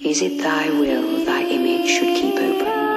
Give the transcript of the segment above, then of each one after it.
Is it thy will thy image should keep open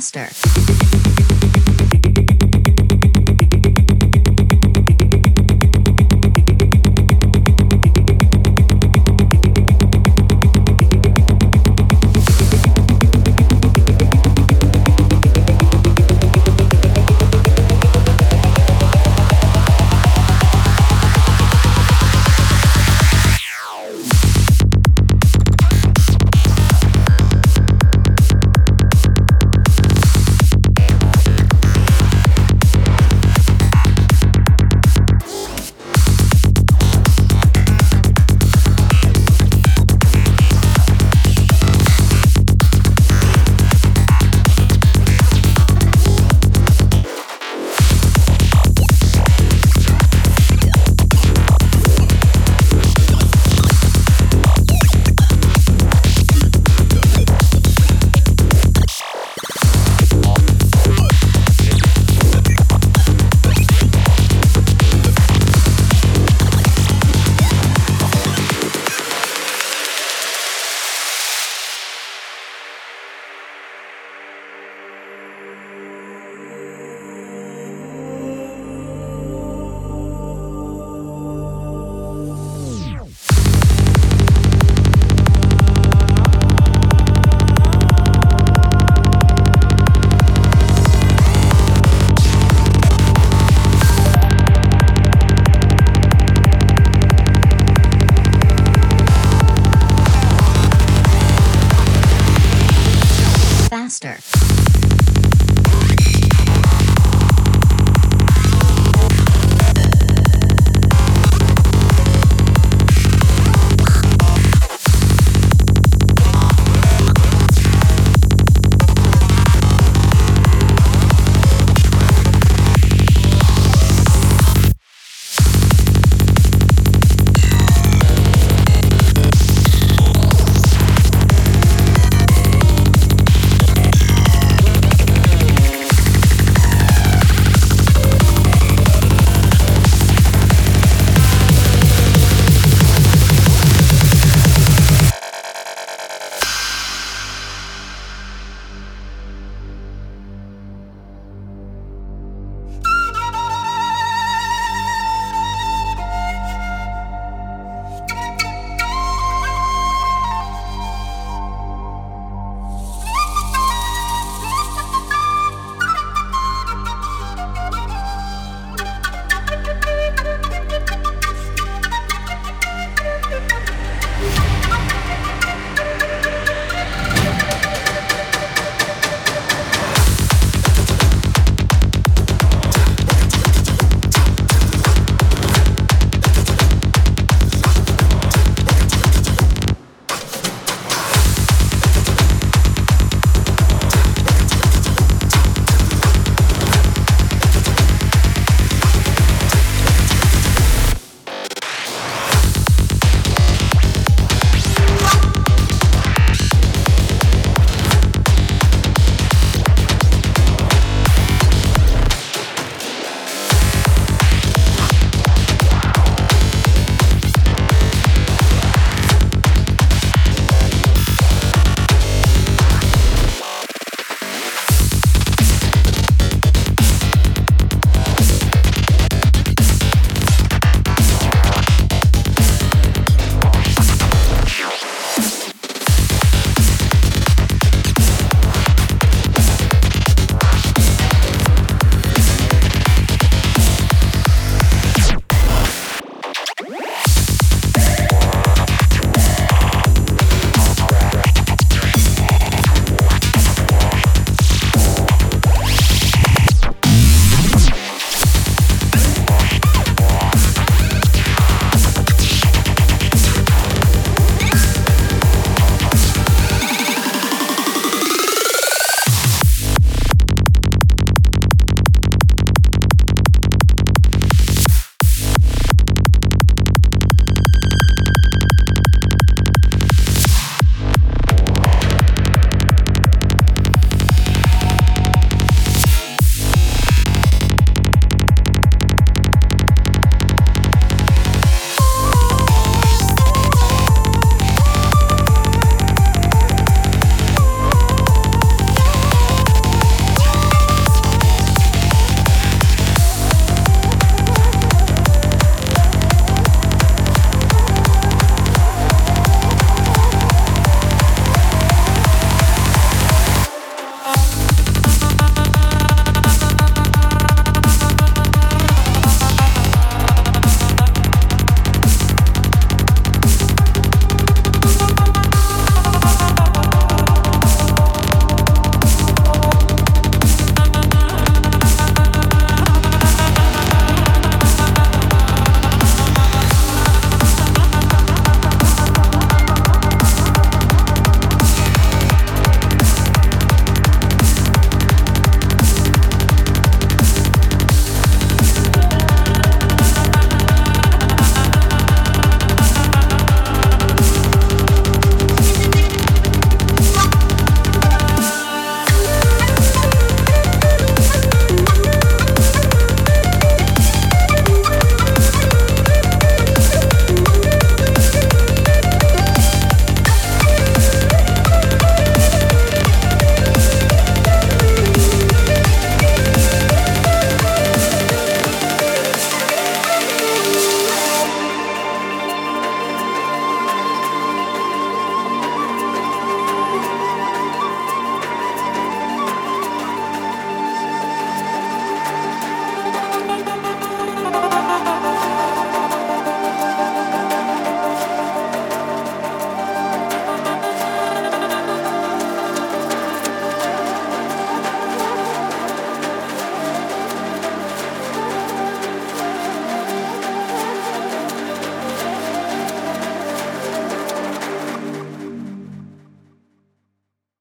faster.